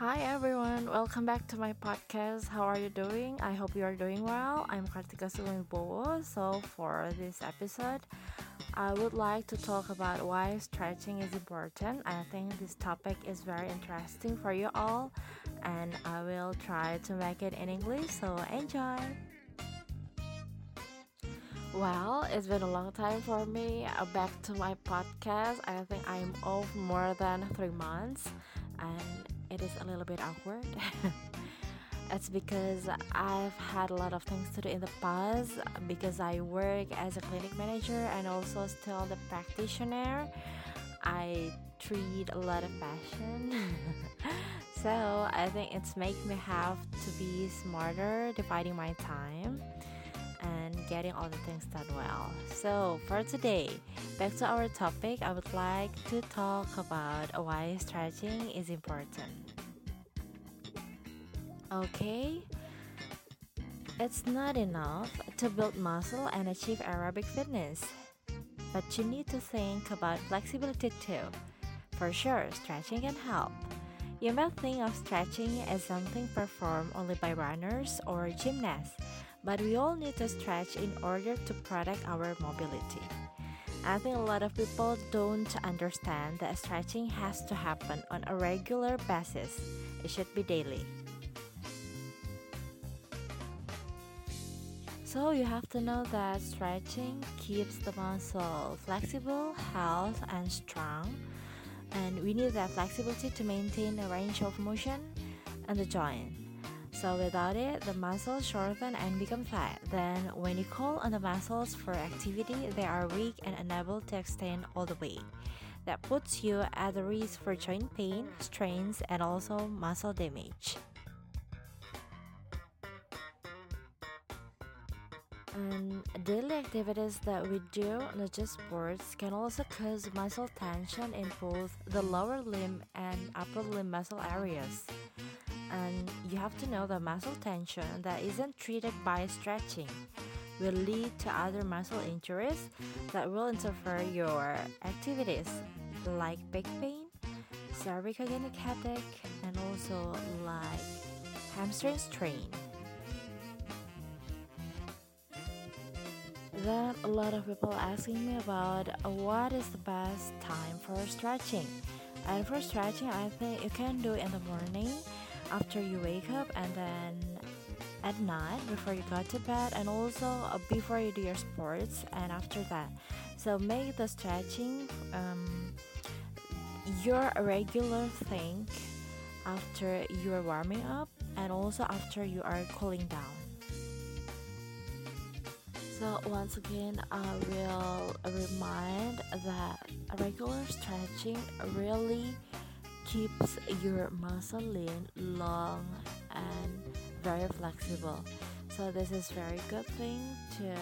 Hi everyone, welcome back to my podcast. How are you doing? I hope you are doing well. I'm Kartika Sumibowo. So for this episode, I would like to talk about why stretching is important. I think this topic is very interesting for you all, and I will try to make it in English. So enjoy. Well, it's been a long time for me. Uh, back to my podcast. I think I'm off more than three months, and it is a little bit awkward. it's because I've had a lot of things to do in the past because I work as a clinic manager and also still the practitioner. I treat a lot of passion. so I think it's make me have to be smarter dividing my time and getting all the things done well. So for today, back to our topic, I would like to talk about why stretching is important. Okay, it's not enough to build muscle and achieve aerobic fitness, but you need to think about flexibility too. For sure, stretching can help. You might think of stretching as something performed only by runners or gymnasts, but we all need to stretch in order to protect our mobility. I think a lot of people don't understand that stretching has to happen on a regular basis. It should be daily. So you have to know that stretching keeps the muscle flexible, healthy, and strong. And we need that flexibility to maintain a range of motion and the joint. So without it, the muscles shorten and become fat. Then when you call on the muscles for activity, they are weak and unable to extend all the way. That puts you at risk for joint pain, strains, and also muscle damage. And daily activities that we do, not just sports, can also cause muscle tension in both the lower limb and upper limb muscle areas and you have to know that muscle tension that isn't treated by stretching will lead to other muscle injuries that will interfere your activities like back pain, cervicogenic headache, and also like hamstring strain. Then a lot of people asking me about what is the best time for stretching. And for stretching, I think you can do in the morning after you wake up and then at night before you go to bed and also before you do your sports and after that. So make the stretching um, your regular thing after you are warming up and also after you are cooling down. So once again i will remind that regular stretching really keeps your muscle lean, long, and very flexible. So this is very good thing to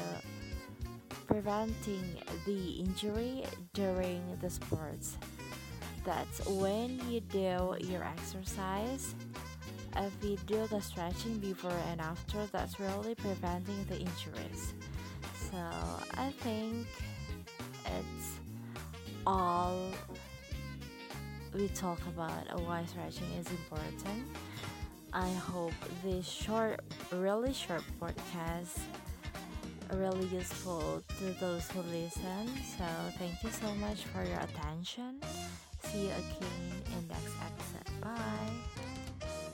preventing the injury during the sports. That's when you do your exercise. If you do the stretching before and after, that's really preventing the injuries. So I think it's all we talk about why stretching is important. I hope this short, really short podcast really useful to those who listen. So thank you so much for your attention. See you again in next episode. Bye.